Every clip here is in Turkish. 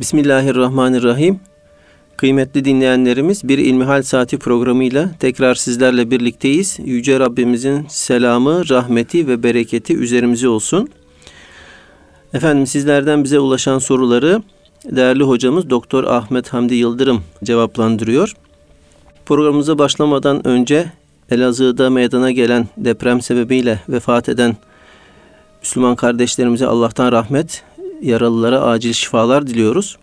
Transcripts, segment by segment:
Bismillahirrahmanirrahim. Kıymetli dinleyenlerimiz bir İlmihal Saati programıyla tekrar sizlerle birlikteyiz. Yüce Rabbimizin selamı, rahmeti ve bereketi üzerimize olsun. Efendim sizlerden bize ulaşan soruları değerli hocamız Doktor Ahmet Hamdi Yıldırım cevaplandırıyor. Programımıza başlamadan önce Elazığ'da meydana gelen deprem sebebiyle vefat eden Müslüman kardeşlerimize Allah'tan rahmet, yaralılara acil şifalar diliyoruz.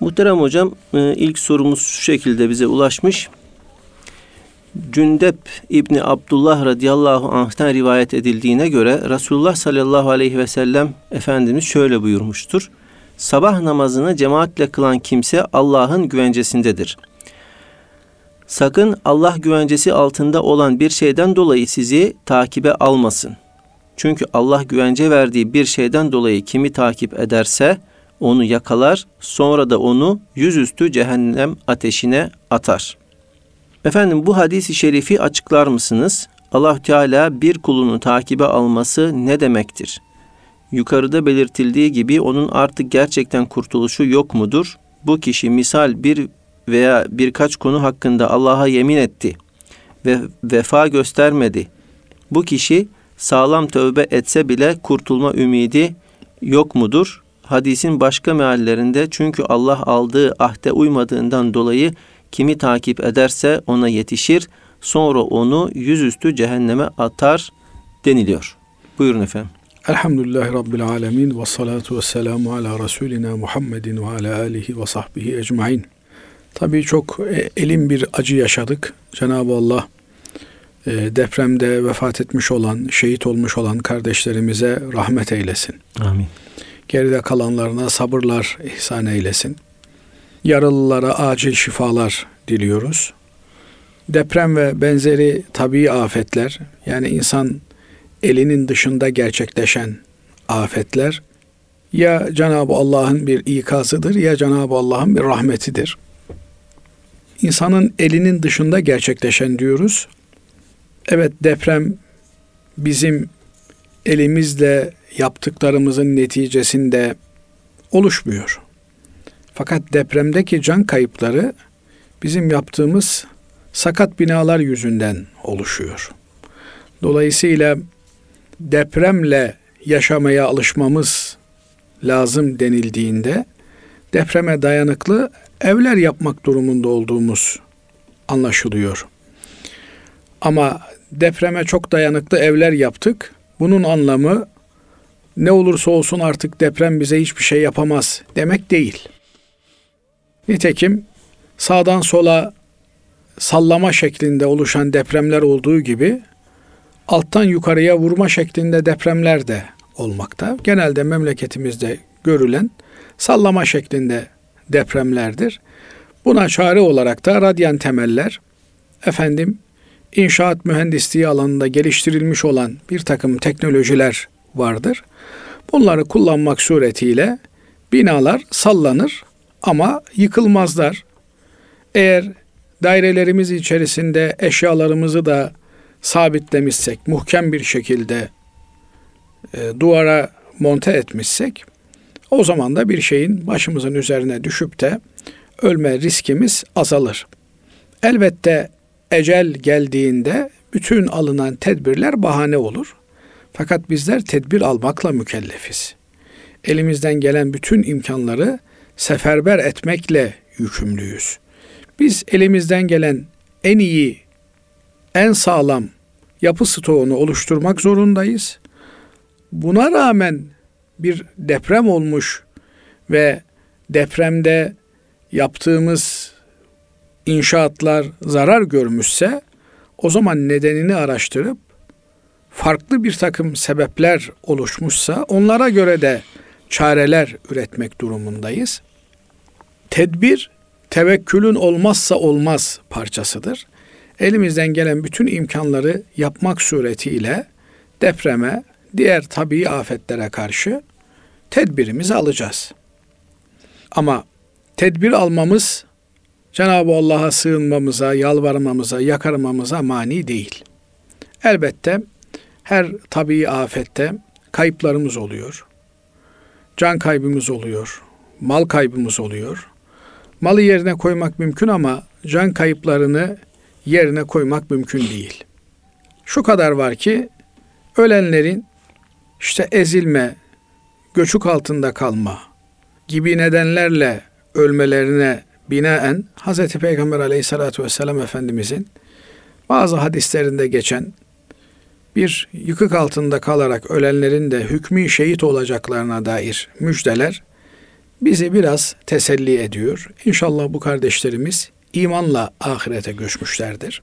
Muhterem hocam e, ilk sorumuz şu şekilde bize ulaşmış. Cündep İbni Abdullah radıyallahu anh'ten rivayet edildiğine göre Resulullah sallallahu aleyhi ve sellem Efendimiz şöyle buyurmuştur. Sabah namazını cemaatle kılan kimse Allah'ın güvencesindedir. Sakın Allah güvencesi altında olan bir şeyden dolayı sizi takibe almasın. Çünkü Allah güvence verdiği bir şeyden dolayı kimi takip ederse onu yakalar, sonra da onu yüzüstü cehennem ateşine atar. Efendim bu hadisi şerifi açıklar mısınız? Allah Teala bir kulunu takibe alması ne demektir? Yukarıda belirtildiği gibi onun artık gerçekten kurtuluşu yok mudur? Bu kişi misal bir veya birkaç konu hakkında Allah'a yemin etti ve vefa göstermedi. Bu kişi sağlam tövbe etse bile kurtulma ümidi yok mudur? Hadisin başka meallerinde çünkü Allah aldığı ahde uymadığından dolayı kimi takip ederse ona yetişir, sonra onu yüzüstü cehenneme atar deniliyor. Buyurun efendim. Elhamdülillahi Rabbil Alemin ve salatu ve selamu ala Resulina Muhammedin ve ala alihi ve sahbihi ecmain. Tabii çok e, elin bir acı yaşadık. Cenab-ı Allah depremde vefat etmiş olan, şehit olmuş olan kardeşlerimize rahmet eylesin. Amin. Geride kalanlarına sabırlar ihsan eylesin. Yaralılara acil şifalar diliyoruz. Deprem ve benzeri tabii afetler, yani insan elinin dışında gerçekleşen afetler ya Cenab-ı Allah'ın bir ikazıdır ya Cenab-ı Allah'ın bir rahmetidir. İnsanın elinin dışında gerçekleşen diyoruz. Evet deprem bizim elimizle yaptıklarımızın neticesinde oluşmuyor. Fakat depremdeki can kayıpları bizim yaptığımız sakat binalar yüzünden oluşuyor. Dolayısıyla depremle yaşamaya alışmamız lazım denildiğinde depreme dayanıklı evler yapmak durumunda olduğumuz anlaşılıyor. Ama depreme çok dayanıklı evler yaptık. Bunun anlamı ne olursa olsun artık deprem bize hiçbir şey yapamaz demek değil. Nitekim sağdan sola sallama şeklinde oluşan depremler olduğu gibi alttan yukarıya vurma şeklinde depremler de olmakta. Genelde memleketimizde görülen sallama şeklinde depremlerdir. Buna çare olarak da radyan temeller, efendim inşaat mühendisliği alanında geliştirilmiş olan bir takım teknolojiler vardır. Bunları kullanmak suretiyle binalar sallanır ama yıkılmazlar. Eğer dairelerimiz içerisinde eşyalarımızı da sabitlemişsek, muhkem bir şekilde e, duvara monte etmişsek, o zaman da bir şeyin başımızın üzerine düşüp de ölme riskimiz azalır. Elbette ecel geldiğinde bütün alınan tedbirler bahane olur. Fakat bizler tedbir almakla mükellefiz. Elimizden gelen bütün imkanları seferber etmekle yükümlüyüz. Biz elimizden gelen en iyi, en sağlam yapı stoğunu oluşturmak zorundayız. Buna rağmen bir deprem olmuş ve depremde yaptığımız inşaatlar zarar görmüşse o zaman nedenini araştırıp farklı bir takım sebepler oluşmuşsa onlara göre de çareler üretmek durumundayız. Tedbir tevekkülün olmazsa olmaz parçasıdır. Elimizden gelen bütün imkanları yapmak suretiyle depreme, diğer tabii afetlere karşı tedbirimizi alacağız. Ama tedbir almamız Cenab-ı Allah'a sığınmamıza, yalvarmamıza, yakarmamıza mani değil. Elbette her tabii afette kayıplarımız oluyor. Can kaybımız oluyor. mal kaybımız oluyor. Malı yerine koymak mümkün ama can kayıplarını yerine koymak mümkün değil. Şu kadar var ki ölenlerin işte ezilme, göçük altında kalma gibi nedenlerle ölmelerine binaen Hz. Peygamber aleyhissalatü vesselam Efendimizin bazı hadislerinde geçen bir yıkık altında kalarak ölenlerin de hükmü şehit olacaklarına dair müjdeler bizi biraz teselli ediyor. İnşallah bu kardeşlerimiz imanla ahirete göçmüşlerdir.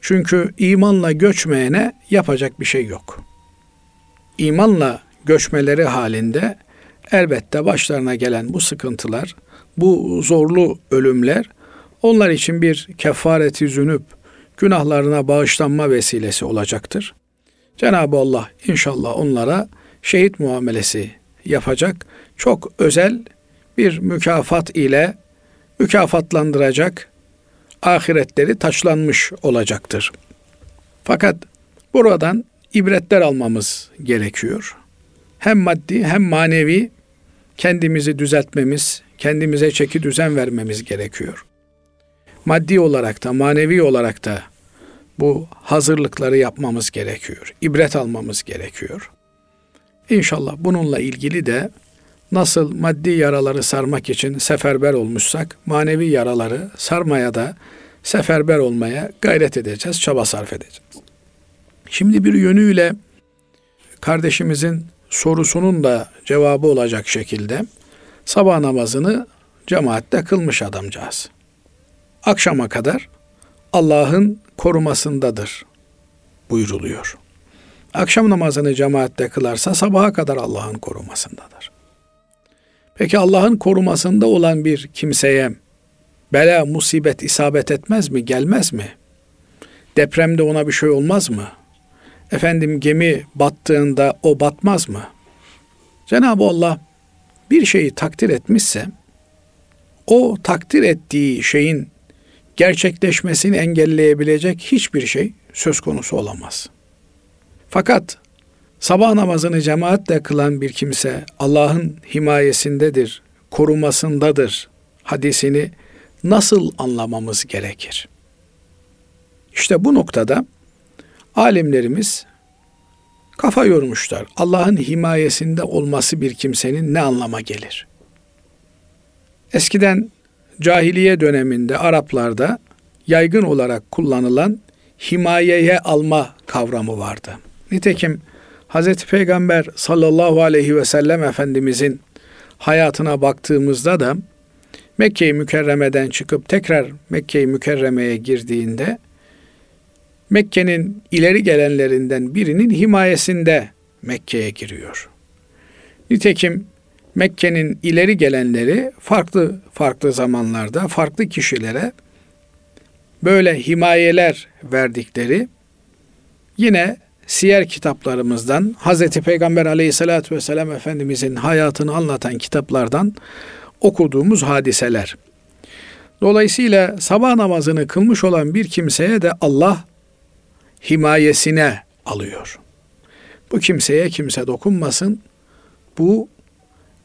Çünkü imanla göçmeyene yapacak bir şey yok. İmanla göçmeleri halinde elbette başlarına gelen bu sıkıntılar, bu zorlu ölümler onlar için bir kefareti zünüp, günahlarına bağışlanma vesilesi olacaktır. Cenab-ı Allah inşallah onlara şehit muamelesi yapacak, çok özel bir mükafat ile mükafatlandıracak, ahiretleri taçlanmış olacaktır. Fakat buradan ibretler almamız gerekiyor. Hem maddi hem manevi kendimizi düzeltmemiz, kendimize çeki düzen vermemiz gerekiyor. Maddi olarak da manevi olarak da bu hazırlıkları yapmamız gerekiyor. İbret almamız gerekiyor. İnşallah bununla ilgili de nasıl maddi yaraları sarmak için seferber olmuşsak, manevi yaraları sarmaya da seferber olmaya gayret edeceğiz, çaba sarf edeceğiz. Şimdi bir yönüyle kardeşimizin sorusunun da cevabı olacak şekilde sabah namazını cemaatte kılmış adamcağız. Akşama kadar Allah'ın korumasındadır buyruluyor. Akşam namazını cemaatte kılarsa sabaha kadar Allah'ın korumasındadır. Peki Allah'ın korumasında olan bir kimseye bela, musibet isabet etmez mi, gelmez mi? Depremde ona bir şey olmaz mı? Efendim gemi battığında o batmaz mı? Cenab-ı Allah bir şeyi takdir etmişse o takdir ettiği şeyin gerçekleşmesini engelleyebilecek hiçbir şey söz konusu olamaz. Fakat sabah namazını cemaatle kılan bir kimse Allah'ın himayesindedir, korumasındadır hadisini nasıl anlamamız gerekir? İşte bu noktada alimlerimiz kafa yormuşlar. Allah'ın himayesinde olması bir kimsenin ne anlama gelir? Eskiden cahiliye döneminde Araplarda yaygın olarak kullanılan himayeye alma kavramı vardı. Nitekim Hz. Peygamber sallallahu aleyhi ve sellem Efendimizin hayatına baktığımızda da Mekke-i Mükerreme'den çıkıp tekrar Mekke-i Mükerreme'ye girdiğinde Mekke'nin ileri gelenlerinden birinin himayesinde Mekke'ye giriyor. Nitekim Mekke'nin ileri gelenleri farklı farklı zamanlarda farklı kişilere böyle himayeler verdikleri yine siyer kitaplarımızdan Hazreti Peygamber aleyhissalatü vesselam Efendimizin hayatını anlatan kitaplardan okuduğumuz hadiseler. Dolayısıyla sabah namazını kılmış olan bir kimseye de Allah himayesine alıyor. Bu kimseye kimse dokunmasın. Bu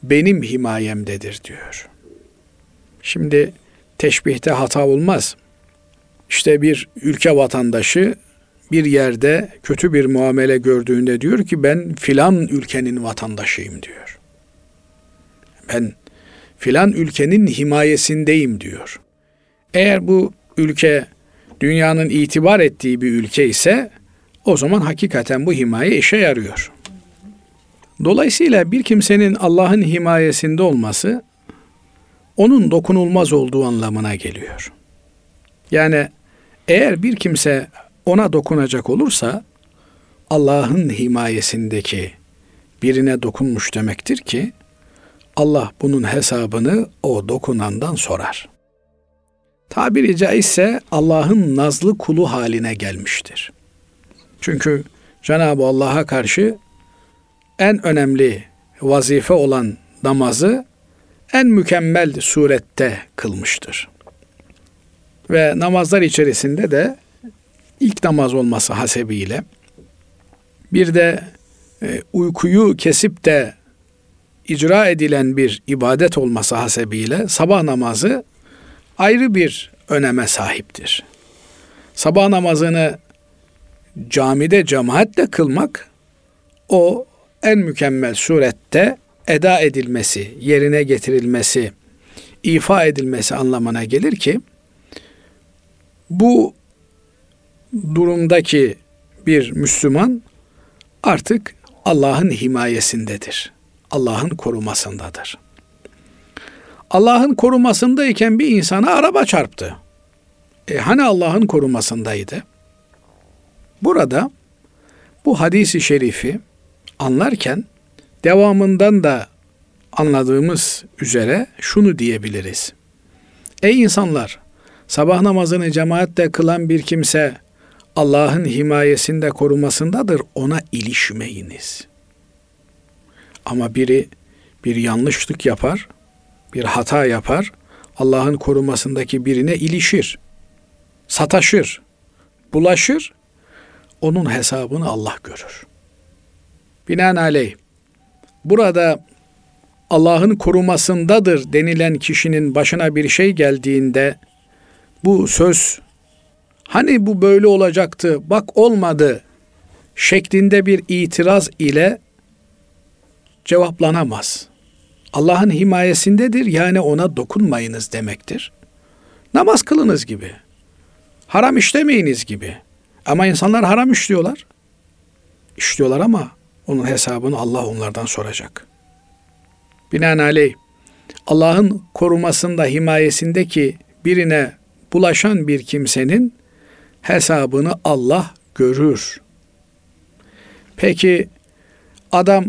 benim himayemdedir diyor. Şimdi teşbihte hata olmaz. İşte bir ülke vatandaşı bir yerde kötü bir muamele gördüğünde diyor ki ben filan ülkenin vatandaşıyım diyor. Ben filan ülkenin himayesindeyim diyor. Eğer bu ülke dünyanın itibar ettiği bir ülke ise o zaman hakikaten bu himaye işe yarıyor. Dolayısıyla bir kimsenin Allah'ın himayesinde olması onun dokunulmaz olduğu anlamına geliyor. Yani eğer bir kimse ona dokunacak olursa Allah'ın himayesindeki birine dokunmuş demektir ki Allah bunun hesabını o dokunandan sorar. Tabiri caizse Allah'ın nazlı kulu haline gelmiştir. Çünkü Cenab-ı Allah'a karşı en önemli vazife olan namazı en mükemmel surette kılmıştır. Ve namazlar içerisinde de ilk namaz olması hasebiyle bir de e, uykuyu kesip de icra edilen bir ibadet olması hasebiyle sabah namazı ayrı bir öneme sahiptir. Sabah namazını camide cemaatle kılmak o en mükemmel surette eda edilmesi, yerine getirilmesi, ifa edilmesi anlamına gelir ki bu durumdaki bir Müslüman artık Allah'ın himayesindedir. Allah'ın korumasındadır. Allah'ın korumasındayken bir insana araba çarptı. E hani Allah'ın korumasındaydı? Burada bu hadisi şerifi anlarken devamından da anladığımız üzere şunu diyebiliriz. Ey insanlar! Sabah namazını cemaatle kılan bir kimse Allah'ın himayesinde korumasındadır. Ona ilişmeyiniz. Ama biri bir yanlışlık yapar, bir hata yapar, Allah'ın korumasındaki birine ilişir, sataşır, bulaşır, onun hesabını Allah görür. Binaenaleyh, burada Allah'ın korumasındadır denilen kişinin başına bir şey geldiğinde bu söz hani bu böyle olacaktı bak olmadı şeklinde bir itiraz ile cevaplanamaz. Allah'ın himayesindedir yani ona dokunmayınız demektir. Namaz kılınız gibi. Haram işlemeyiniz gibi. Ama insanlar haram işliyorlar. İşliyorlar ama onun hesabını Allah onlardan soracak. Binaenaleyh Allah'ın korumasında, himayesindeki birine bulaşan bir kimsenin hesabını Allah görür. Peki adam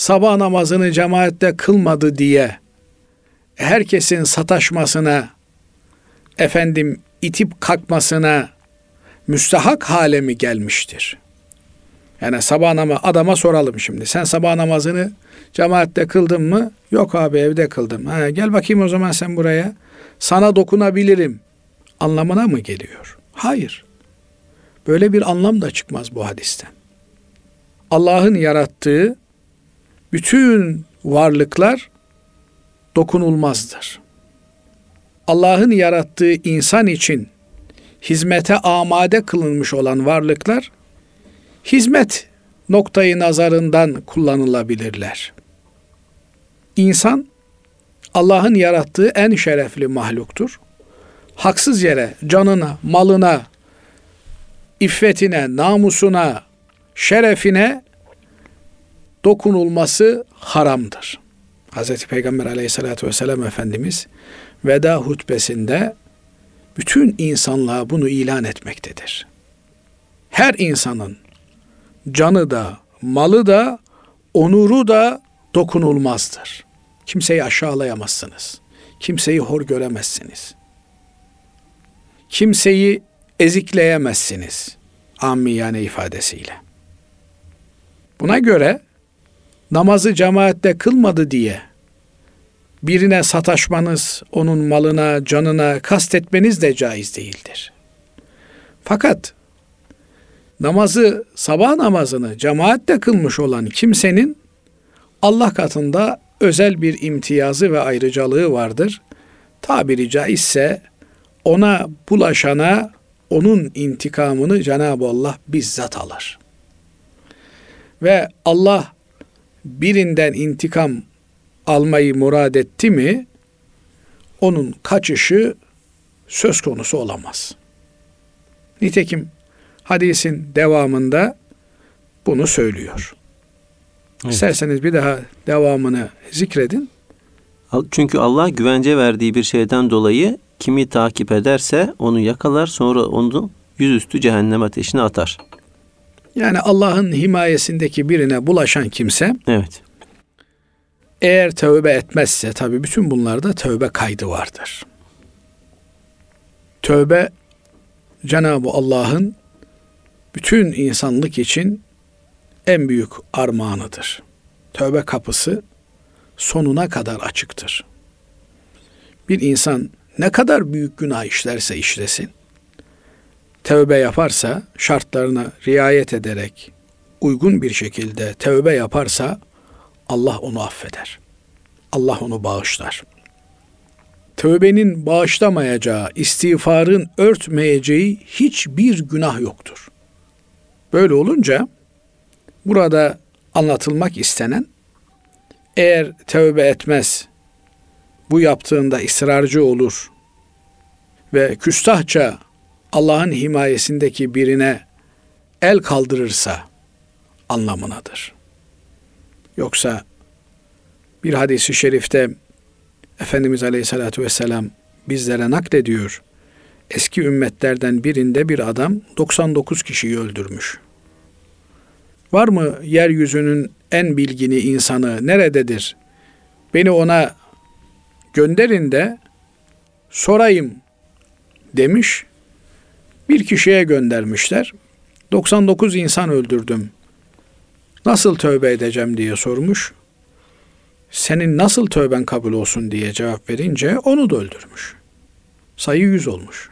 sabah namazını cemaatte kılmadı diye herkesin sataşmasına, efendim itip kalkmasına müstahak hale mi gelmiştir? Yani sabah namazı adama soralım şimdi. Sen sabah namazını cemaatte kıldın mı? Yok abi evde kıldım. Ha, gel bakayım o zaman sen buraya. Sana dokunabilirim anlamına mı geliyor? Hayır. Böyle bir anlam da çıkmaz bu hadisten. Allah'ın yarattığı bütün varlıklar dokunulmazdır. Allah'ın yarattığı insan için hizmete amade kılınmış olan varlıklar hizmet noktayı nazarından kullanılabilirler. İnsan Allah'ın yarattığı en şerefli mahluktur. Haksız yere canına, malına, iffetine, namusuna, şerefine dokunulması haramdır. Hz. Peygamber aleyhissalatü vesselam Efendimiz veda hutbesinde bütün insanlığa bunu ilan etmektedir. Her insanın canı da, malı da, onuru da dokunulmazdır. Kimseyi aşağılayamazsınız. Kimseyi hor göremezsiniz. Kimseyi ezikleyemezsiniz. Ammiyane ifadesiyle. Buna göre namazı cemaatte kılmadı diye birine sataşmanız, onun malına, canına kastetmeniz de caiz değildir. Fakat namazı, sabah namazını cemaatle kılmış olan kimsenin Allah katında özel bir imtiyazı ve ayrıcalığı vardır. Tabiri caizse ona bulaşana onun intikamını Cenab-ı Allah bizzat alır. Ve Allah birinden intikam almayı murad etti mi onun kaçışı söz konusu olamaz. Nitekim hadisin devamında bunu söylüyor. Evet. İsterseniz bir daha devamını zikredin. Çünkü Allah güvence verdiği bir şeyden dolayı kimi takip ederse onu yakalar sonra onu yüzüstü cehennem ateşine atar. Yani Allah'ın himayesindeki birine bulaşan kimse Evet. Eğer tövbe etmezse tabi bütün bunlarda tövbe kaydı vardır. Tövbe Cenab-ı Allah'ın bütün insanlık için en büyük armağanıdır. Tövbe kapısı sonuna kadar açıktır. Bir insan ne kadar büyük günah işlerse işlesin, tövbe yaparsa, şartlarına riayet ederek uygun bir şekilde tövbe yaparsa Allah onu affeder. Allah onu bağışlar. Tövbenin bağışlamayacağı, istiğfarın örtmeyeceği hiçbir günah yoktur. Böyle olunca burada anlatılmak istenen eğer tövbe etmez, bu yaptığında ısrarcı olur ve küstahça Allah'ın himayesindeki birine el kaldırırsa anlamınadır. Yoksa bir hadisi şerifte Efendimiz Aleyhisselatü Vesselam bizlere naklediyor. Eski ümmetlerden birinde bir adam 99 kişiyi öldürmüş. Var mı yeryüzünün en bilgini insanı nerededir? Beni ona gönderin de sorayım demiş. Bir kişiye göndermişler. 99 insan öldürdüm. Nasıl tövbe edeceğim diye sormuş. Senin nasıl tövben kabul olsun diye cevap verince onu da öldürmüş. Sayı 100 olmuş.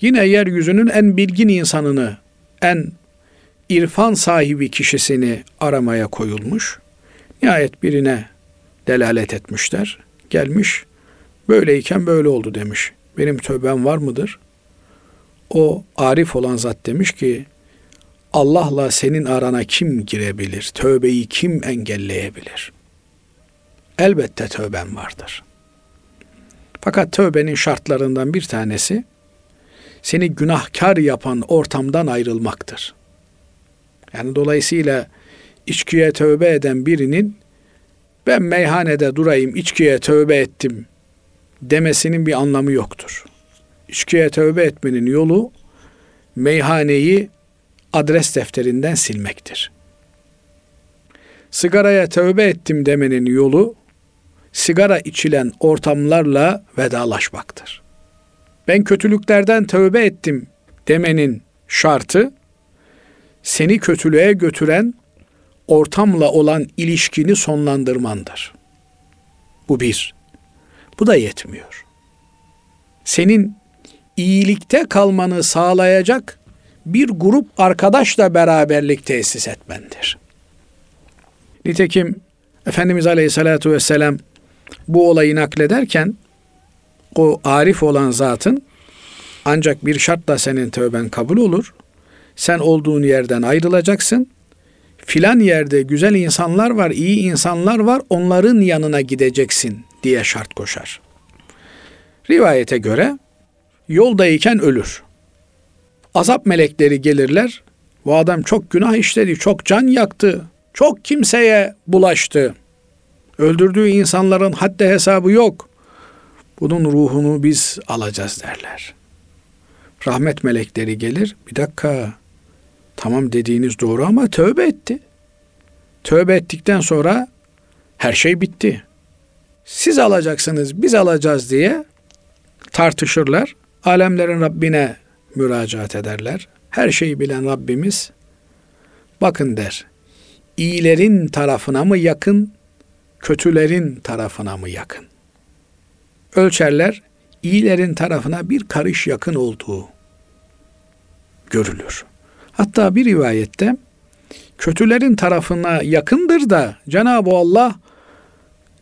Yine yeryüzünün en bilgin insanını, en irfan sahibi kişisini aramaya koyulmuş. Nihayet birine delalet etmişler. Gelmiş, böyleyken böyle oldu demiş. Benim tövbem var mıdır? O arif olan zat demiş ki, Allah'la senin arana kim girebilir? Tövbeyi kim engelleyebilir? Elbette tövben vardır. Fakat tövbenin şartlarından bir tanesi seni günahkar yapan ortamdan ayrılmaktır. Yani dolayısıyla içkiye tövbe eden birinin ben meyhanede durayım içkiye tövbe ettim demesinin bir anlamı yoktur. İçkiye tövbe etmenin yolu meyhaneyi adres defterinden silmektir. Sigaraya tövbe ettim demenin yolu sigara içilen ortamlarla vedalaşmaktır. Ben kötülüklerden tövbe ettim demenin şartı seni kötülüğe götüren ortamla olan ilişkini sonlandırmandır. Bu bir. Bu da yetmiyor. Senin iyilikte kalmanı sağlayacak bir grup arkadaşla beraberlik tesis etmendir. Nitekim Efendimiz Aleyhisselatü Vesselam bu olayı naklederken o arif olan zatın ancak bir şartla senin tövben kabul olur. Sen olduğun yerden ayrılacaksın. Filan yerde güzel insanlar var, iyi insanlar var. Onların yanına gideceksin diye şart koşar. Rivayete göre yoldayken ölür. Azap melekleri gelirler. Bu adam çok günah işledi, çok can yaktı, çok kimseye bulaştı. Öldürdüğü insanların haddi hesabı yok. Bunun ruhunu biz alacağız derler. Rahmet melekleri gelir. Bir dakika. Tamam dediğiniz doğru ama tövbe etti. Tövbe ettikten sonra her şey bitti. Siz alacaksınız, biz alacağız diye tartışırlar. Alemlerin Rabbine müracaat ederler. Her şeyi bilen Rabbimiz bakın der. İyilerin tarafına mı yakın, kötülerin tarafına mı yakın? Ölçerler, iyilerin tarafına bir karış yakın olduğu görülür. Hatta bir rivayette kötülerin tarafına yakındır da Cenab-ı Allah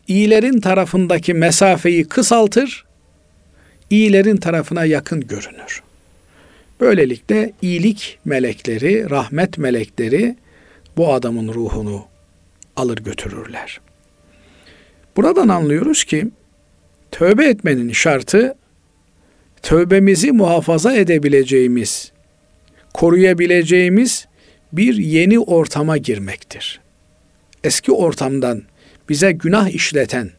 iyilerin tarafındaki mesafeyi kısaltır, iyilerin tarafına yakın görünür. Böylelikle iyilik melekleri, rahmet melekleri bu adamın ruhunu alır götürürler. Buradan anlıyoruz ki tövbe etmenin şartı tövbemizi muhafaza edebileceğimiz, koruyabileceğimiz bir yeni ortama girmektir. Eski ortamdan bize günah işleten,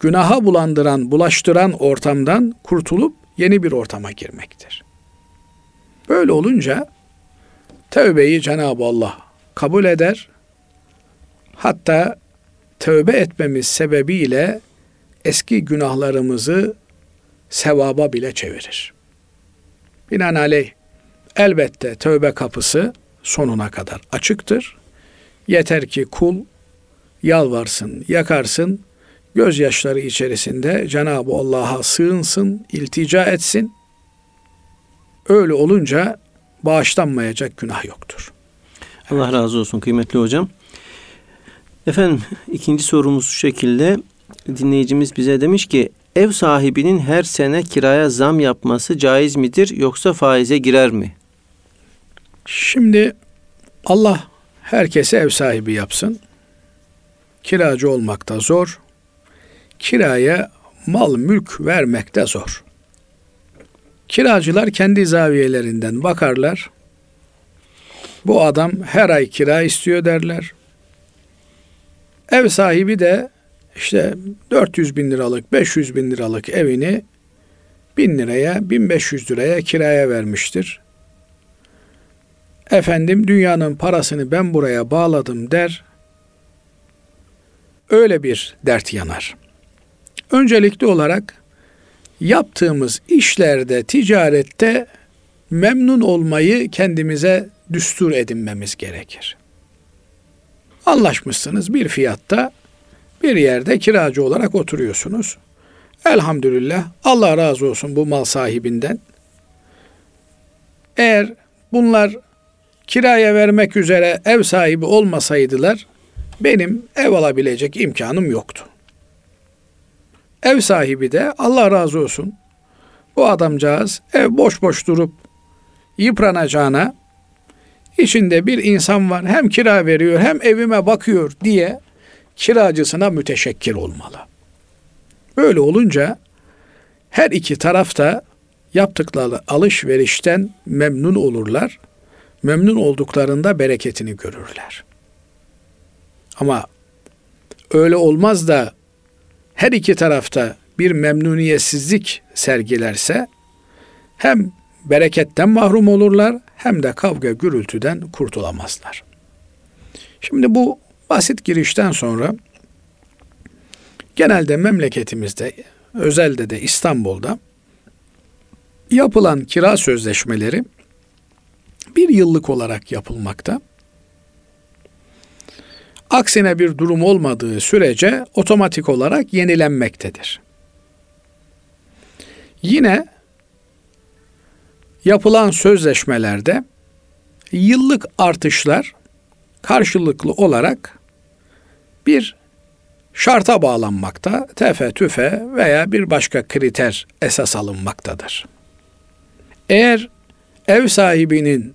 günaha bulandıran, bulaştıran ortamdan kurtulup yeni bir ortama girmektir. Böyle olunca tövbeyi Cenab-ı Allah kabul eder. Hatta tövbe etmemiz sebebiyle eski günahlarımızı sevaba bile çevirir. Binaenaleyh elbette tövbe kapısı sonuna kadar açıktır. Yeter ki kul yalvarsın, yakarsın, gözyaşları içerisinde Cenab-ı Allah'a sığınsın, iltica etsin. Öyle olunca bağışlanmayacak günah yoktur. Allah razı olsun kıymetli hocam. Efendim ikinci sorumuz şu şekilde. Dinleyicimiz bize demiş ki ev sahibinin her sene kiraya zam yapması caiz midir yoksa faize girer mi? Şimdi Allah herkese ev sahibi yapsın. Kiracı olmak da zor. Kiraya mal mülk vermek de zor. Kiracılar kendi zaviyelerinden bakarlar. Bu adam her ay kira istiyor derler. Ev sahibi de işte 400 bin liralık, 500 bin liralık evini 1000 liraya, 1500 liraya kiraya vermiştir. Efendim dünyanın parasını ben buraya bağladım der. Öyle bir dert yanar. Öncelikli olarak yaptığımız işlerde, ticarette memnun olmayı kendimize düstur edinmemiz gerekir. Anlaşmışsınız bir fiyatta bir yerde kiracı olarak oturuyorsunuz. Elhamdülillah Allah razı olsun bu mal sahibinden. Eğer bunlar kiraya vermek üzere ev sahibi olmasaydılar benim ev alabilecek imkanım yoktu. Ev sahibi de Allah razı olsun bu adamcağız ev boş boş durup yıpranacağına içinde bir insan var hem kira veriyor hem evime bakıyor diye kiracısına müteşekkir olmalı. Böyle olunca her iki tarafta yaptıkları alışverişten memnun olurlar. Memnun olduklarında bereketini görürler. Ama öyle olmaz da her iki tarafta bir memnuniyetsizlik sergilerse hem bereketten mahrum olurlar hem de kavga gürültüden kurtulamazlar. Şimdi bu basit girişten sonra genelde memleketimizde özelde de İstanbul'da yapılan kira sözleşmeleri bir yıllık olarak yapılmakta. Aksine bir durum olmadığı sürece otomatik olarak yenilenmektedir. Yine yapılan sözleşmelerde yıllık artışlar karşılıklı olarak bir şarta bağlanmakta, tefe tüfe veya bir başka kriter esas alınmaktadır. Eğer ev sahibinin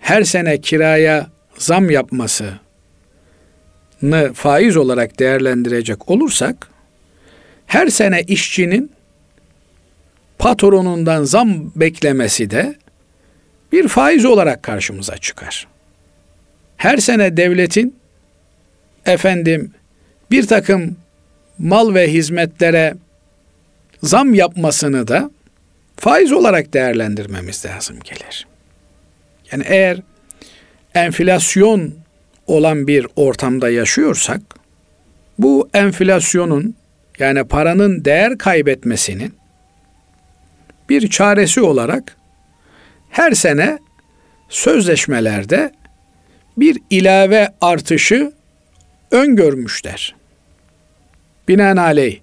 her sene kiraya zam yapmasını faiz olarak değerlendirecek olursak, her sene işçinin patronundan zam beklemesi de bir faiz olarak karşımıza çıkar. Her sene devletin efendim bir takım mal ve hizmetlere zam yapmasını da faiz olarak değerlendirmemiz lazım gelir. Yani eğer enflasyon olan bir ortamda yaşıyorsak bu enflasyonun yani paranın değer kaybetmesinin bir çaresi olarak her sene sözleşmelerde bir ilave artışı öngörmüşler. Binaenaleyh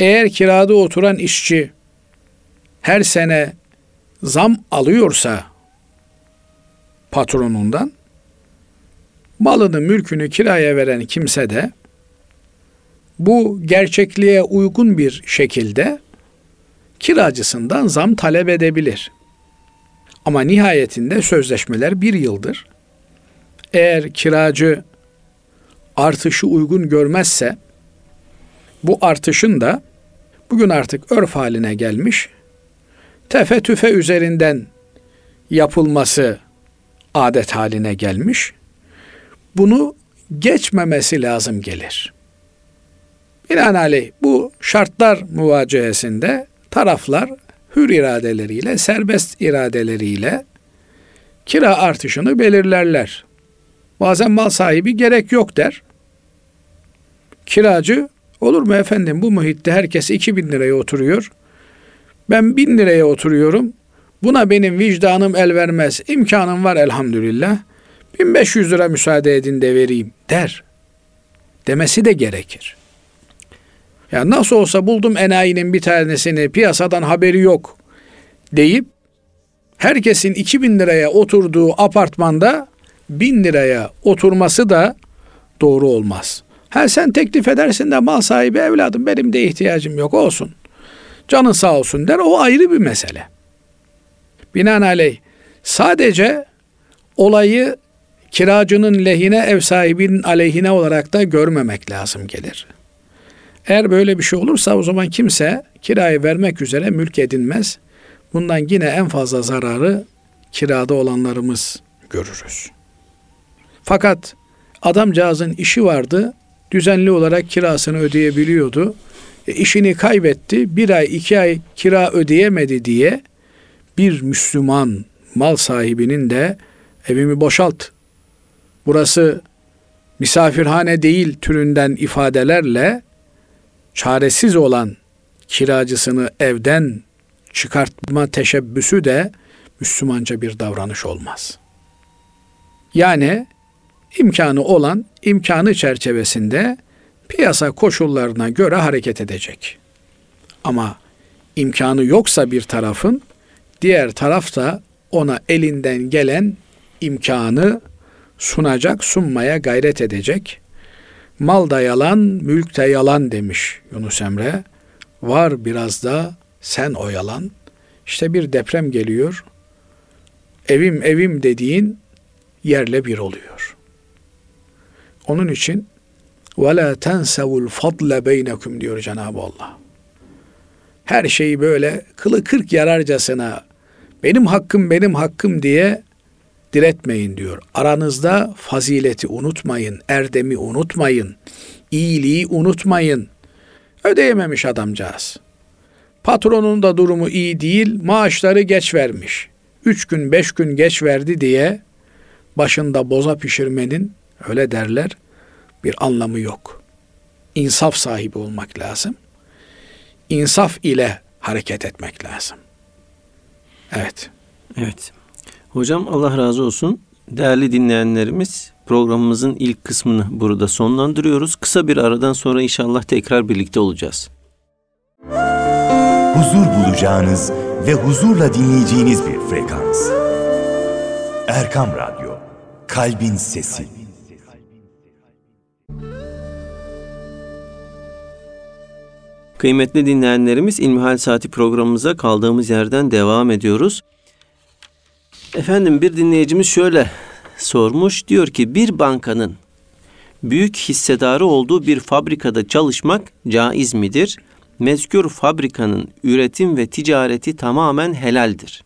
eğer kirada oturan işçi her sene zam alıyorsa patronundan malını mülkünü kiraya veren kimse de bu gerçekliğe uygun bir şekilde kiracısından zam talep edebilir. Ama nihayetinde sözleşmeler bir yıldır. Eğer kiracı artışı uygun görmezse bu artışın da bugün artık örf haline gelmiş tefe tüfe üzerinden yapılması adet haline gelmiş. Bunu geçmemesi lazım gelir. Binaenaleyh bu şartlar muvacehesinde taraflar hür iradeleriyle, serbest iradeleriyle kira artışını belirlerler. Bazen mal sahibi gerek yok der. Kiracı olur mu efendim bu muhitte herkes 2000 liraya oturuyor. Ben 1000 liraya oturuyorum. Buna benim vicdanım el vermez. İmkanım var elhamdülillah. 1500 lira müsaade edin de vereyim der. Demesi de gerekir. Ya nasıl olsa buldum enayinin bir tanesini piyasadan haberi yok deyip herkesin 2000 liraya oturduğu apartmanda 1000 liraya oturması da doğru olmaz. Ha sen teklif edersin de mal sahibi evladım benim de ihtiyacım yok olsun. Canın sağ olsun der o ayrı bir mesele. Binaenaleyh sadece olayı kiracının lehine ev sahibinin aleyhine olarak da görmemek lazım gelir. Eğer böyle bir şey olursa o zaman kimse kirayı vermek üzere mülk edinmez. Bundan yine en fazla zararı kirada olanlarımız görürüz. Fakat adamcağızın işi vardı, düzenli olarak kirasını ödeyebiliyordu. E, işini kaybetti, bir ay iki ay kira ödeyemedi diye bir Müslüman mal sahibinin de evimi boşalt, burası misafirhane değil türünden ifadelerle çaresiz olan kiracısını evden çıkartma teşebbüsü de Müslümanca bir davranış olmaz. Yani imkanı olan imkanı çerçevesinde piyasa koşullarına göre hareket edecek. Ama imkanı yoksa bir tarafın diğer taraf da ona elinden gelen imkanı sunacak, sunmaya gayret edecek. Mal da yalan, mülk de yalan demiş Yunus Emre. Var biraz da sen o yalan. İşte bir deprem geliyor. Evim evim dediğin yerle bir oluyor. Onun için وَلَا تَنْسَوُ الْفَضْلَ بَيْنَكُمْ diyor Cenab-ı Allah. Her şeyi böyle kılı kırk yararcasına benim hakkım benim hakkım diye diretmeyin diyor. Aranızda fazileti unutmayın, erdemi unutmayın, iyiliği unutmayın. Ödeyememiş adamcağız. Patronun da durumu iyi değil, maaşları geç vermiş. Üç gün, beş gün geç verdi diye başında boza pişirmenin öyle derler bir anlamı yok. İnsaf sahibi olmak lazım. İnsaf ile hareket etmek lazım. Evet. Evet. Hocam Allah razı olsun. Değerli dinleyenlerimiz programımızın ilk kısmını burada sonlandırıyoruz. Kısa bir aradan sonra inşallah tekrar birlikte olacağız. Huzur bulacağınız ve huzurla dinleyeceğiniz bir frekans. Erkam Radyo, Kalbin Sesi. Kıymetli dinleyenlerimiz İlmihal Saati programımıza kaldığımız yerden devam ediyoruz. Efendim bir dinleyicimiz şöyle sormuş. Diyor ki bir bankanın büyük hissedarı olduğu bir fabrikada çalışmak caiz midir? Mezkür fabrikanın üretim ve ticareti tamamen helaldir.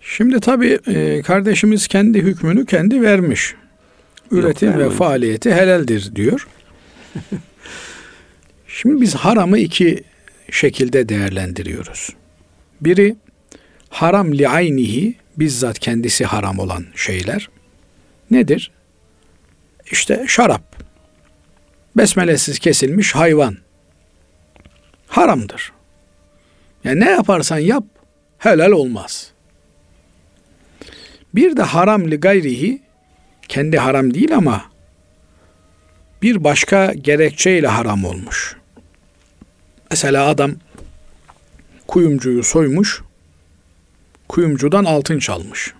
Şimdi tabii e, kardeşimiz kendi hükmünü kendi vermiş. Üretim ve vermemiş. faaliyeti helaldir diyor. Şimdi biz haramı iki şekilde değerlendiriyoruz. Biri haram li aynihi bizzat kendisi haram olan şeyler. Nedir? İşte şarap. Besmelesiz kesilmiş hayvan. Haramdır. Yani ne yaparsan yap helal olmaz. Bir de haram li gayrihi kendi haram değil ama bir başka gerekçeyle haram olmuş. Mesela adam kuyumcuyu soymuş, kuyumcudan altın çalmış.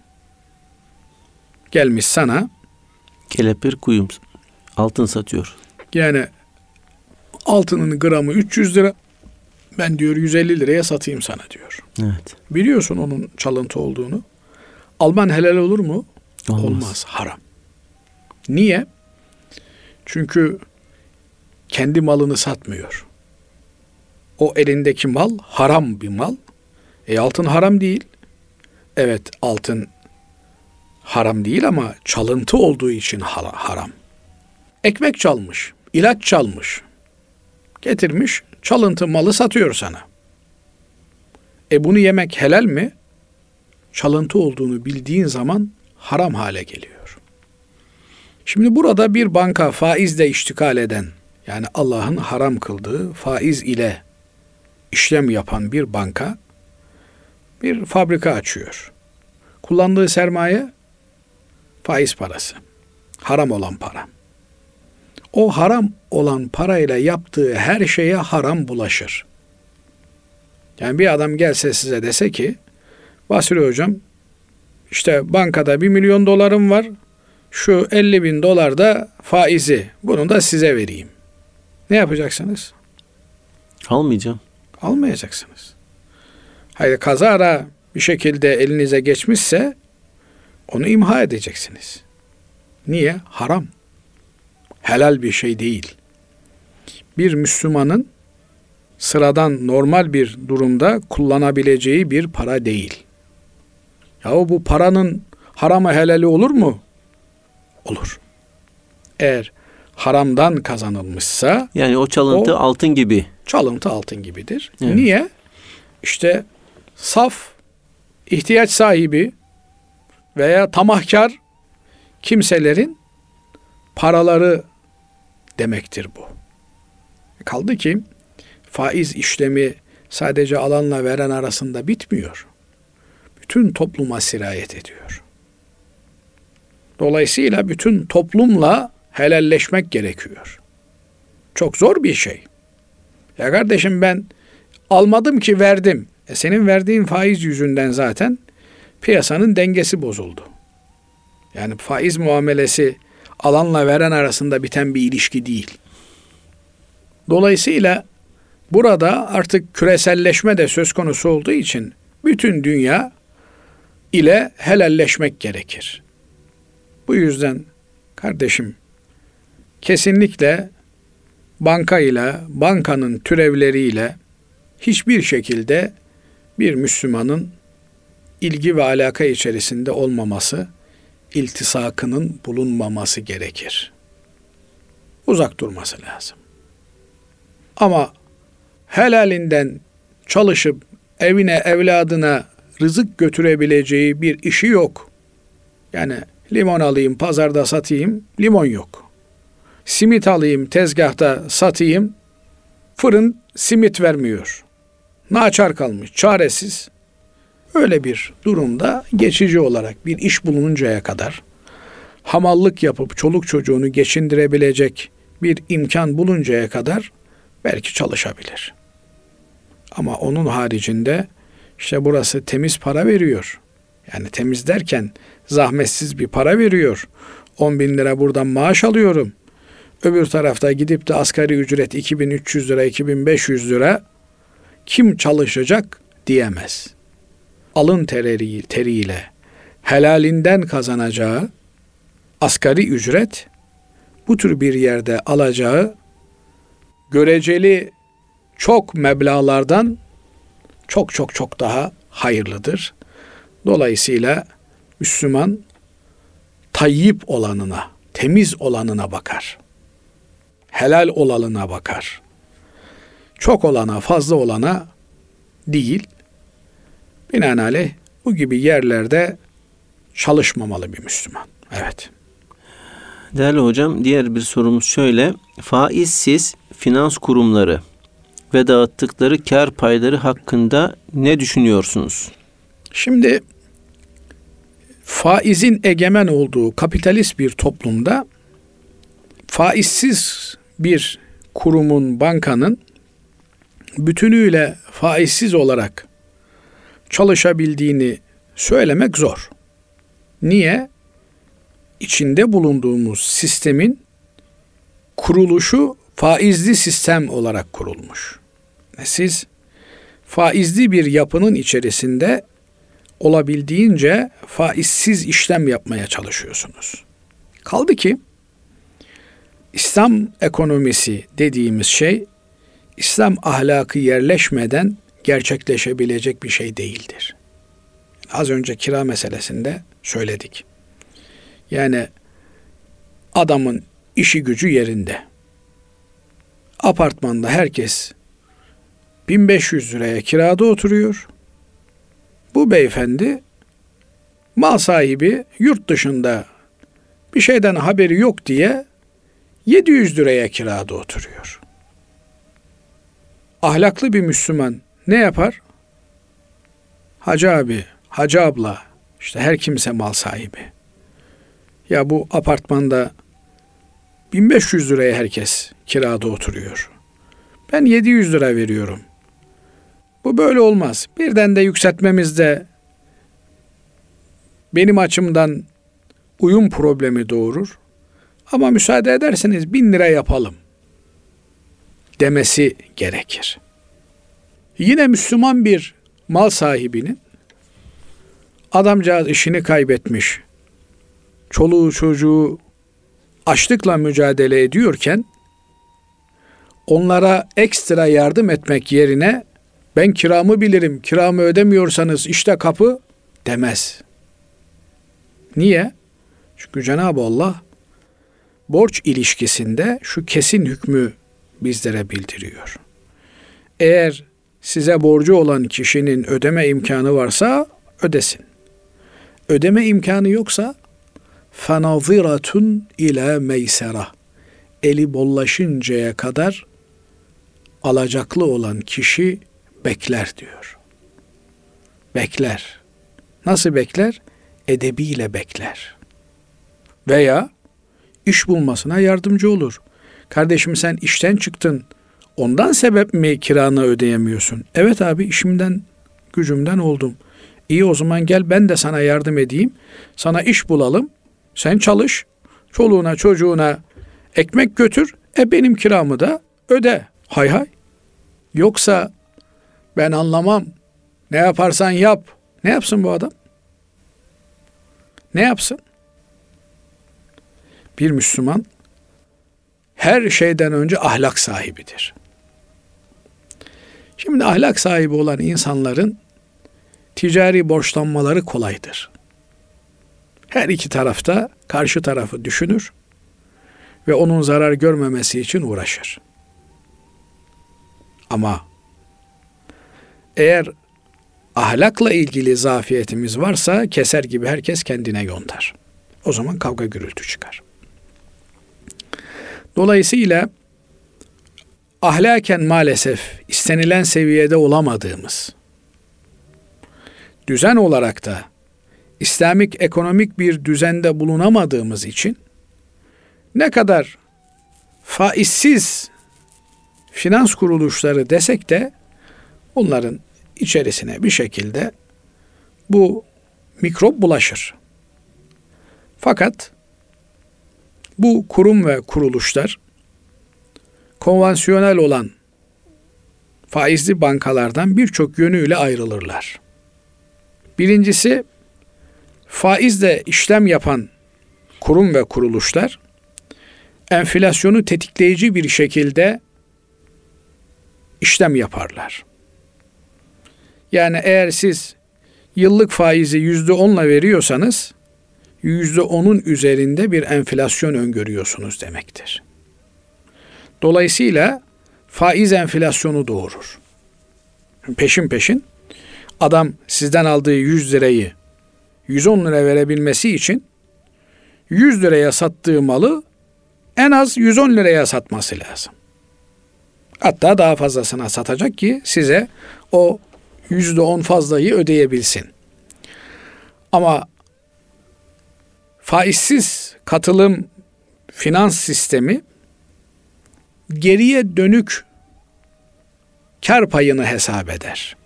Gelmiş sana Kelepir kuyum altın satıyor. yani altının gramı 300 lira ben diyor 150 liraya satayım sana diyor. Evet. Biliyorsun onun çalıntı olduğunu. Alman helal olur mu? Olmaz. Olmaz. Haram. Niye? Çünkü kendi malını satmıyor. O elindeki mal haram bir mal. E altın haram değil. Evet altın haram değil ama çalıntı olduğu için hara- haram. Ekmek çalmış, ilaç çalmış. Getirmiş, çalıntı malı satıyor sana. E bunu yemek helal mi? Çalıntı olduğunu bildiğin zaman haram hale geliyor. Şimdi burada bir banka faizle iştikal eden yani Allah'ın haram kıldığı faiz ile işlem yapan bir banka bir fabrika açıyor. Kullandığı sermaye faiz parası. Haram olan para. O haram olan parayla yaptığı her şeye haram bulaşır. Yani bir adam gelse size dese ki Basri hocam işte bankada bir milyon dolarım var. şu 50 bin dolar da faizi bunu da size vereyim. Ne yapacaksınız? Almayacağım. Almayacaksınız. Hayır kazara bir şekilde elinize geçmişse onu imha edeceksiniz. Niye? Haram. Helal bir şey değil. Bir Müslümanın sıradan normal bir durumda kullanabileceği bir para değil. Yahu bu paranın harama helali olur mu? Olur. Eğer haramdan kazanılmışsa Yani o çalıntı O- altın gibi. çalıntı altın gibidir. Evet. Niye? İşte saf, ihtiyaç sahibi veya tamahkar kimselerin paraları demektir bu. Kaldı ki faiz işlemi sadece alanla veren arasında bitmiyor. Bütün topluma sirayet ediyor. Dolayısıyla bütün toplumla helalleşmek gerekiyor. Çok zor bir şey. Ya kardeşim ben almadım ki verdim. E senin verdiğin faiz yüzünden zaten piyasanın dengesi bozuldu. Yani faiz muamelesi alanla veren arasında biten bir ilişki değil. Dolayısıyla burada artık küreselleşme de söz konusu olduğu için bütün dünya ile helalleşmek gerekir. Bu yüzden kardeşim kesinlikle banka ile bankanın türevleriyle hiçbir şekilde bir Müslümanın ilgi ve alaka içerisinde olmaması, iltisakının bulunmaması gerekir. Uzak durması lazım. Ama helalinden çalışıp evine, evladına rızık götürebileceği bir işi yok. Yani limon alayım, pazarda satayım, limon yok. Simit alayım, tezgahta satayım, fırın simit vermiyor. Naçar kalmış, çaresiz. Öyle bir durumda geçici olarak bir iş bulununcaya kadar hamallık yapıp çoluk çocuğunu geçindirebilecek bir imkan buluncaya kadar belki çalışabilir. Ama onun haricinde işte burası temiz para veriyor. Yani temiz derken zahmetsiz bir para veriyor. 10 bin lira buradan maaş alıyorum. Öbür tarafta gidip de asgari ücret 2300 lira, 2500 lira kim çalışacak diyemez. Alın teriyle, teriyle helalinden kazanacağı asgari ücret bu tür bir yerde alacağı göreceli çok meblalardan çok çok çok daha hayırlıdır. Dolayısıyla Müslüman tayyip olanına, temiz olanına bakar. Helal olanına bakar. Çok olana, fazla olana değil. Binaenaleyh bu gibi yerlerde çalışmamalı bir Müslüman. Evet. Değerli hocam diğer bir sorumuz şöyle. Faizsiz finans kurumları ve dağıttıkları kar payları hakkında ne düşünüyorsunuz? Şimdi faizin egemen olduğu kapitalist bir toplumda faizsiz bir kurumun, bankanın bütünüyle faizsiz olarak çalışabildiğini söylemek zor. Niye? İçinde bulunduğumuz sistemin kuruluşu faizli sistem olarak kurulmuş. Siz faizli bir yapının içerisinde olabildiğince faizsiz işlem yapmaya çalışıyorsunuz. Kaldı ki İslam ekonomisi dediğimiz şey İslam ahlakı yerleşmeden gerçekleşebilecek bir şey değildir. Az önce kira meselesinde söyledik. Yani adamın işi gücü yerinde. Apartmanda herkes 1500 liraya kirada oturuyor. Bu beyefendi mal sahibi yurt dışında bir şeyden haberi yok diye 700 liraya kirada oturuyor. Ahlaklı bir Müslüman ne yapar? Hacı abi, hacı abla, işte her kimse mal sahibi. Ya bu apartmanda 1500 liraya herkes kirada oturuyor. Ben 700 lira veriyorum. Bu böyle olmaz. Birden de yükseltmemiz de benim açımdan uyum problemi doğurur. Ama müsaade ederseniz bin lira yapalım demesi gerekir. Yine Müslüman bir mal sahibinin adamcağız işini kaybetmiş. Çoluğu çocuğu açlıkla mücadele ediyorken onlara ekstra yardım etmek yerine ben kiramı bilirim, kiramı ödemiyorsanız işte kapı demez. Niye? Çünkü Cenab-ı Allah borç ilişkisinde şu kesin hükmü bizlere bildiriyor. Eğer size borcu olan kişinin ödeme imkanı varsa ödesin. Ödeme imkanı yoksa fenaziratun ila meysera. Eli bollaşıncaya kadar alacaklı olan kişi bekler diyor. Bekler. Nasıl bekler? Edebiyle bekler. Veya iş bulmasına yardımcı olur. Kardeşim sen işten çıktın. Ondan sebep mi kiranı ödeyemiyorsun? Evet abi işimden, gücümden oldum. İyi o zaman gel ben de sana yardım edeyim. Sana iş bulalım. Sen çalış. Çoluğuna çocuğuna ekmek götür. E benim kiramı da öde. Hay hay. Yoksa ben anlamam. Ne yaparsan yap. Ne yapsın bu adam? Ne yapsın? Bir Müslüman her şeyden önce ahlak sahibidir. Şimdi ahlak sahibi olan insanların ticari borçlanmaları kolaydır. Her iki tarafta karşı tarafı düşünür ve onun zarar görmemesi için uğraşır. Ama eğer ahlakla ilgili zafiyetimiz varsa keser gibi herkes kendine yontar. O zaman kavga gürültü çıkar. Dolayısıyla ahlaken maalesef istenilen seviyede olamadığımız, düzen olarak da İslamik ekonomik bir düzende bulunamadığımız için ne kadar faizsiz finans kuruluşları desek de bunların içerisine bir şekilde bu mikrop bulaşır. Fakat bu kurum ve kuruluşlar konvansiyonel olan faizli bankalardan birçok yönüyle ayrılırlar. Birincisi faizle işlem yapan kurum ve kuruluşlar enflasyonu tetikleyici bir şekilde işlem yaparlar. Yani eğer siz yıllık faizi yüzde onla veriyorsanız yüzde onun üzerinde bir enflasyon öngörüyorsunuz demektir. Dolayısıyla faiz enflasyonu doğurur. Peşin peşin adam sizden aldığı 100 lirayı 110 lira verebilmesi için 100 liraya sattığı malı en az 110 liraya satması lazım. Hatta daha fazlasına satacak ki size o yüzde on fazlayı ödeyebilsin. Ama faizsiz katılım finans sistemi geriye dönük kar payını hesap eder.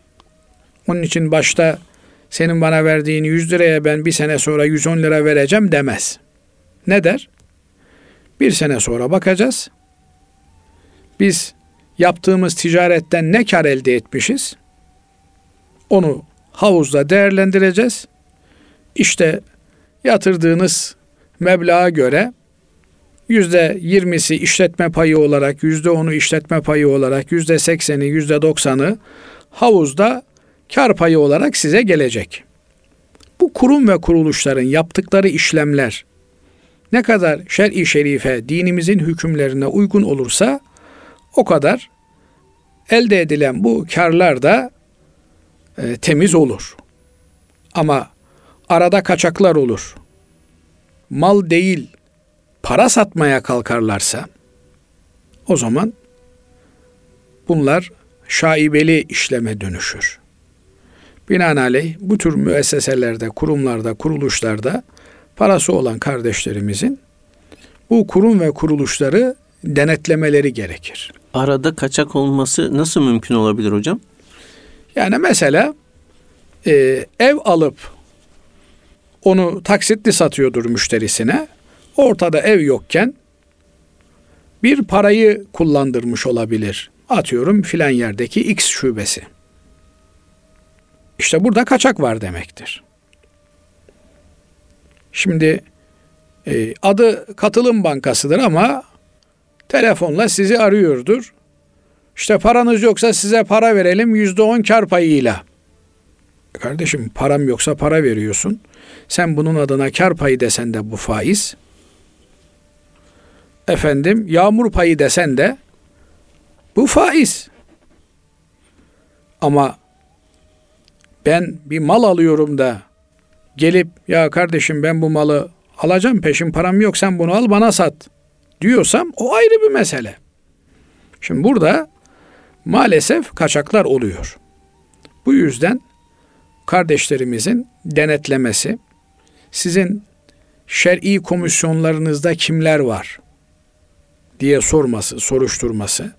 Onun için başta senin bana verdiğin 100 liraya ben bir sene sonra 110 lira vereceğim demez. Ne der? Bir sene sonra bakacağız. Biz yaptığımız ticaretten ne kar elde etmişiz? Onu havuzda değerlendireceğiz. İşte yatırdığınız meblağa göre yüzde yirmisi işletme payı olarak, yüzde onu işletme payı olarak, yüzde sekseni, yüzde doksanı havuzda kar payı olarak size gelecek. Bu kurum ve kuruluşların yaptıkları işlemler ne kadar şer'i şerife, dinimizin hükümlerine uygun olursa o kadar elde edilen bu karlar da e, temiz olur. Ama arada kaçaklar olur. Mal değil, para satmaya kalkarlarsa o zaman bunlar şaibeli işleme dönüşür. Binaenaleyh bu tür müesseselerde, kurumlarda, kuruluşlarda parası olan kardeşlerimizin bu kurum ve kuruluşları denetlemeleri gerekir. Arada kaçak olması nasıl mümkün olabilir hocam? Yani mesela e, ev alıp onu taksitli satıyordur müşterisine. Ortada ev yokken bir parayı kullandırmış olabilir. Atıyorum filan yerdeki X şubesi. İşte burada kaçak var demektir. Şimdi e, adı katılım bankasıdır ama telefonla sizi arıyordur. İşte paranız yoksa size para verelim yüzde on kar payıyla. Kardeşim param yoksa para veriyorsun. Sen bunun adına kar payı desen de bu faiz. Efendim yağmur payı desen de bu faiz. Ama ben bir mal alıyorum da gelip ya kardeşim ben bu malı alacağım peşin param yok sen bunu al bana sat diyorsam o ayrı bir mesele. Şimdi burada maalesef kaçaklar oluyor. Bu yüzden kardeşlerimizin denetlemesi, sizin şer'i komisyonlarınızda kimler var diye sorması, soruşturması,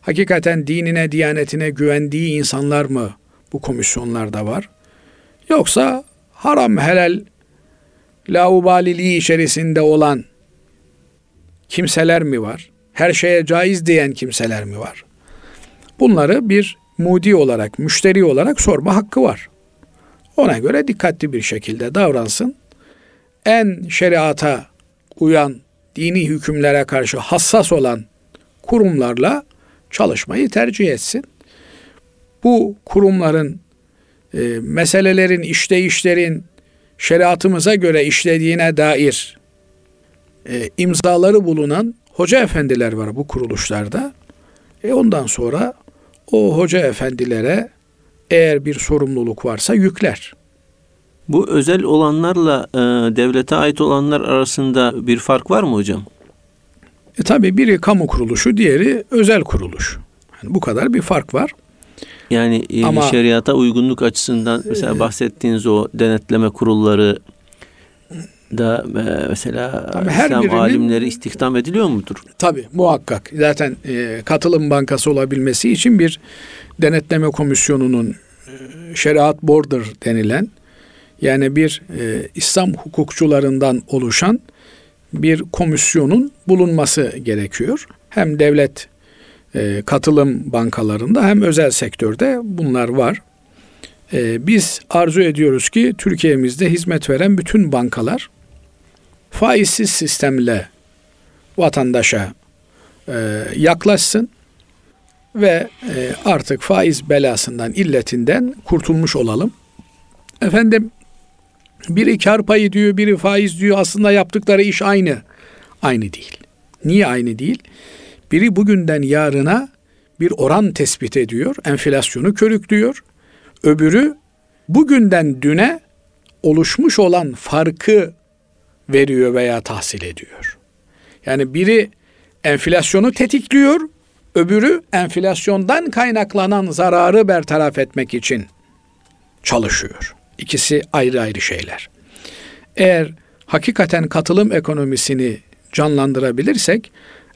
hakikaten dinine, diyanetine güvendiği insanlar mı bu komisyonlarda var? Yoksa haram helal laubaliliği içerisinde olan kimseler mi var? Her şeye caiz diyen kimseler mi var? Bunları bir mudi olarak, müşteri olarak sorma hakkı var. Ona göre dikkatli bir şekilde davransın. En şeriata uyan, dini hükümlere karşı hassas olan kurumlarla çalışmayı tercih etsin. Bu kurumların e, meselelerin, işleyişlerin şeriatımıza göre işlediğine dair e, imzaları bulunan hoca efendiler var bu kuruluşlarda. E ondan sonra o hoca efendilere eğer bir sorumluluk varsa yükler. Bu özel olanlarla e, devlete ait olanlar arasında bir fark var mı hocam? E tabi biri kamu kuruluşu, diğeri özel kuruluş. Yani bu kadar bir fark var. Yani e, Ama- şeriata uygunluk açısından mesela bahsettiğiniz o denetleme kurulları da e, mesela Tabii her İslam birinin- alimleri istihdam ediliyor mudur? Tabi muhakkak. Zaten e, katılım bankası olabilmesi için bir denetleme komisyonunun e, şeriat border denilen yani bir e, İslam hukukçularından oluşan bir komisyonun bulunması gerekiyor. Hem devlet e, katılım bankalarında hem özel sektörde bunlar var. E, biz arzu ediyoruz ki Türkiye'mizde hizmet veren bütün bankalar faizsiz sistemle vatandaşa e, yaklaşsın ve e, artık faiz belasından, illetinden kurtulmuş olalım. Efendim biri kar payı diyor, biri faiz diyor. Aslında yaptıkları iş aynı. Aynı değil. Niye aynı değil? Biri bugünden yarına bir oran tespit ediyor, enflasyonu körüklüyor. Öbürü bugünden düne oluşmuş olan farkı veriyor veya tahsil ediyor. Yani biri enflasyonu tetikliyor, öbürü enflasyondan kaynaklanan zararı bertaraf etmek için çalışıyor. İkisi ayrı ayrı şeyler. Eğer hakikaten katılım ekonomisini canlandırabilirsek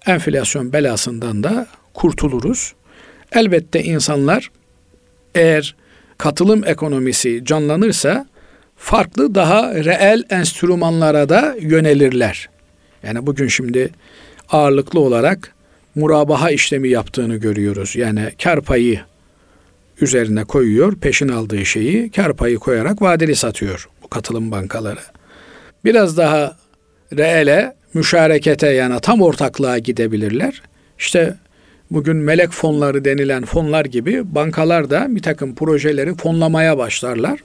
enflasyon belasından da kurtuluruz. Elbette insanlar eğer katılım ekonomisi canlanırsa farklı daha reel enstrümanlara da yönelirler. Yani bugün şimdi ağırlıklı olarak murabaha işlemi yaptığını görüyoruz. Yani kar payı üzerine koyuyor, peşin aldığı şeyi kar payı koyarak vadeli satıyor bu katılım bankaları. Biraz daha reele, müşarekete yani tam ortaklığa gidebilirler. İşte bugün melek fonları denilen fonlar gibi bankalar da bir takım projeleri fonlamaya başlarlar.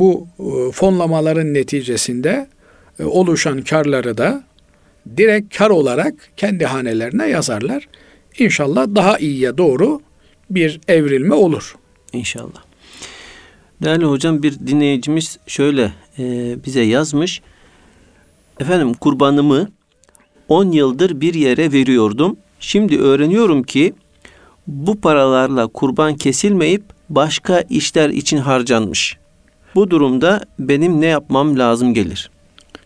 Bu e, fonlamaların neticesinde e, oluşan karları da direkt kar olarak kendi hanelerine yazarlar. İnşallah daha iyiye doğru bir evrilme olur. İnşallah. Değerli hocam bir dinleyicimiz şöyle e, bize yazmış. Efendim kurbanımı 10 yıldır bir yere veriyordum. Şimdi öğreniyorum ki bu paralarla kurban kesilmeyip başka işler için harcanmış. Bu durumda benim ne yapmam lazım gelir?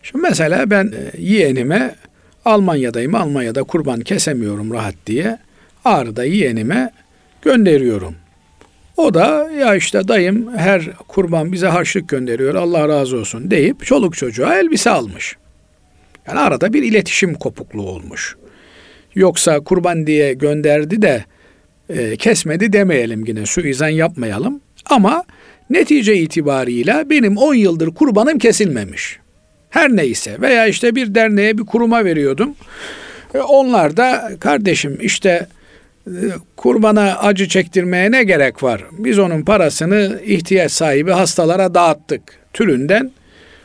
Şimdi mesela ben e, yeğenime Almanya'dayım, Almanya'da kurban kesemiyorum rahat diye Ağrı'da yeğenime gönderiyorum. O da ya işte dayım her kurban bize harçlık gönderiyor Allah razı olsun deyip çoluk çocuğa elbise almış. Yani arada bir iletişim kopukluğu olmuş. Yoksa kurban diye gönderdi de e, kesmedi demeyelim yine suizan yapmayalım. Ama netice itibarıyla benim 10 yıldır kurbanım kesilmemiş. Her neyse veya işte bir derneğe bir kuruma veriyordum. E, onlar da kardeşim işte e, kurbana acı çektirmeye ne gerek var? Biz onun parasını ihtiyaç sahibi hastalara dağıttık. Türünden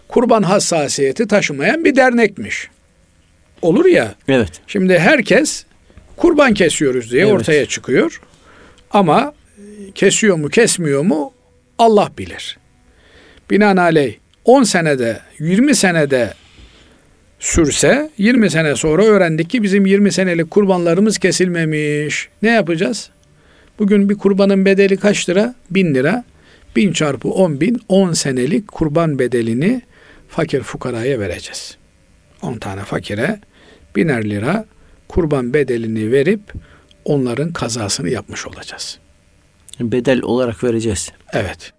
kurban hassasiyeti taşımayan bir dernekmiş. Olur ya. Evet. Şimdi herkes kurban kesiyoruz diye Evet. ortaya çıkıyor. Ama e, kesiyor mu kesmiyor mu Allah bilir. Binaenaleyh 10 senede 20 senede sürse 20 sene sonra öğrendik ki bizim 20 senelik kurbanlarımız kesilmemiş. Ne yapacağız? Bugün bir kurbanın bedeli kaç lira? 1000 lira. 1000 çarpı 10 bin 10 senelik kurban bedelini fakir fukaraya vereceğiz. 10 tane fakire biner lira kurban bedelini verip onların kazasını yapmış olacağız. Bedel olarak vereceğiz. Evet.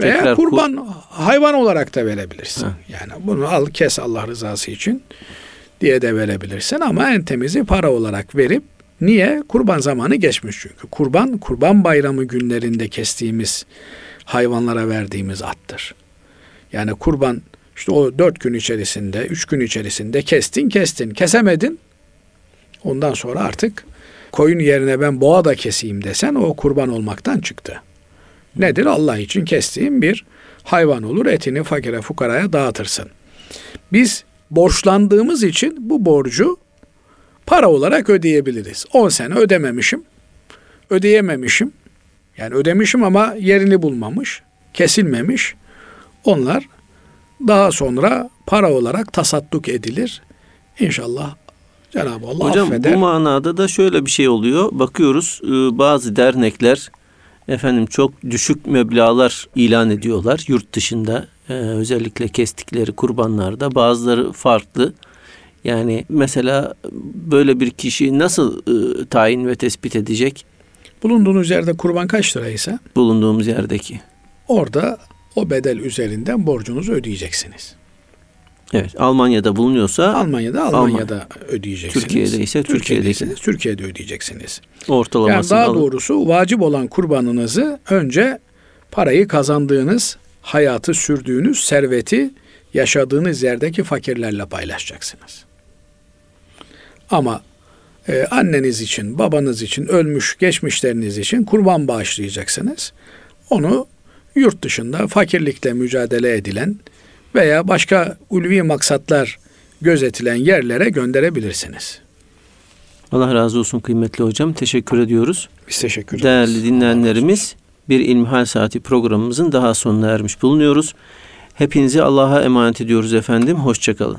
Veya Tekrar kur- kurban hayvan olarak da verebilirsin. Ha. Yani bunu al kes Allah rızası için diye de verebilirsin ama en temizi para olarak verip niye? Kurban zamanı geçmiş çünkü. Kurban kurban bayramı günlerinde kestiğimiz hayvanlara verdiğimiz attır. Yani kurban işte o dört gün içerisinde, üç gün içerisinde kestin kestin. Kesemedin. Ondan sonra artık koyun yerine ben boğa da keseyim desen o kurban olmaktan çıktı. Nedir? Allah için kestiğin bir hayvan olur. Etini fakire fukaraya dağıtırsın. Biz borçlandığımız için bu borcu para olarak ödeyebiliriz. 10 sene ödememişim. Ödeyememişim. Yani ödemişim ama yerini bulmamış. Kesilmemiş. Onlar daha sonra para olarak tasadduk edilir. İnşallah Cenab-ı Allah Hocam affeder. bu manada da şöyle bir şey oluyor. Bakıyoruz e, bazı dernekler efendim çok düşük meblağlar ilan ediyorlar yurt dışında e, özellikle kestikleri kurbanlarda bazıları farklı. Yani mesela böyle bir kişi nasıl e, tayin ve tespit edecek Bulunduğunuz yerde kurban kaç liraysa bulunduğumuz yerdeki? orada o bedel üzerinden borcunuzu ödeyeceksiniz. Evet Almanya'da bulunuyorsa Almanya'da Almanya'da ödeyeceksiniz. Türkiye'de ise. Türkiye'deyseniz Türkiye'de ödeyeceksiniz. Yani ortalamasını daha alıp- doğrusu vacip olan kurbanınızı önce parayı kazandığınız, hayatı sürdüğünüz, serveti yaşadığınız yerdeki fakirlerle paylaşacaksınız. Ama e, anneniz için, babanız için, ölmüş geçmişleriniz için kurban bağışlayacaksınız. Onu yurt dışında fakirlikle mücadele edilen veya başka ulvi maksatlar gözetilen yerlere gönderebilirsiniz. Allah razı olsun kıymetli hocam. Teşekkür ediyoruz. Biz teşekkür ederiz. Değerli dinleyenlerimiz bir İlmihal Saati programımızın daha sonuna ermiş bulunuyoruz. Hepinizi Allah'a emanet ediyoruz efendim. Hoşçakalın.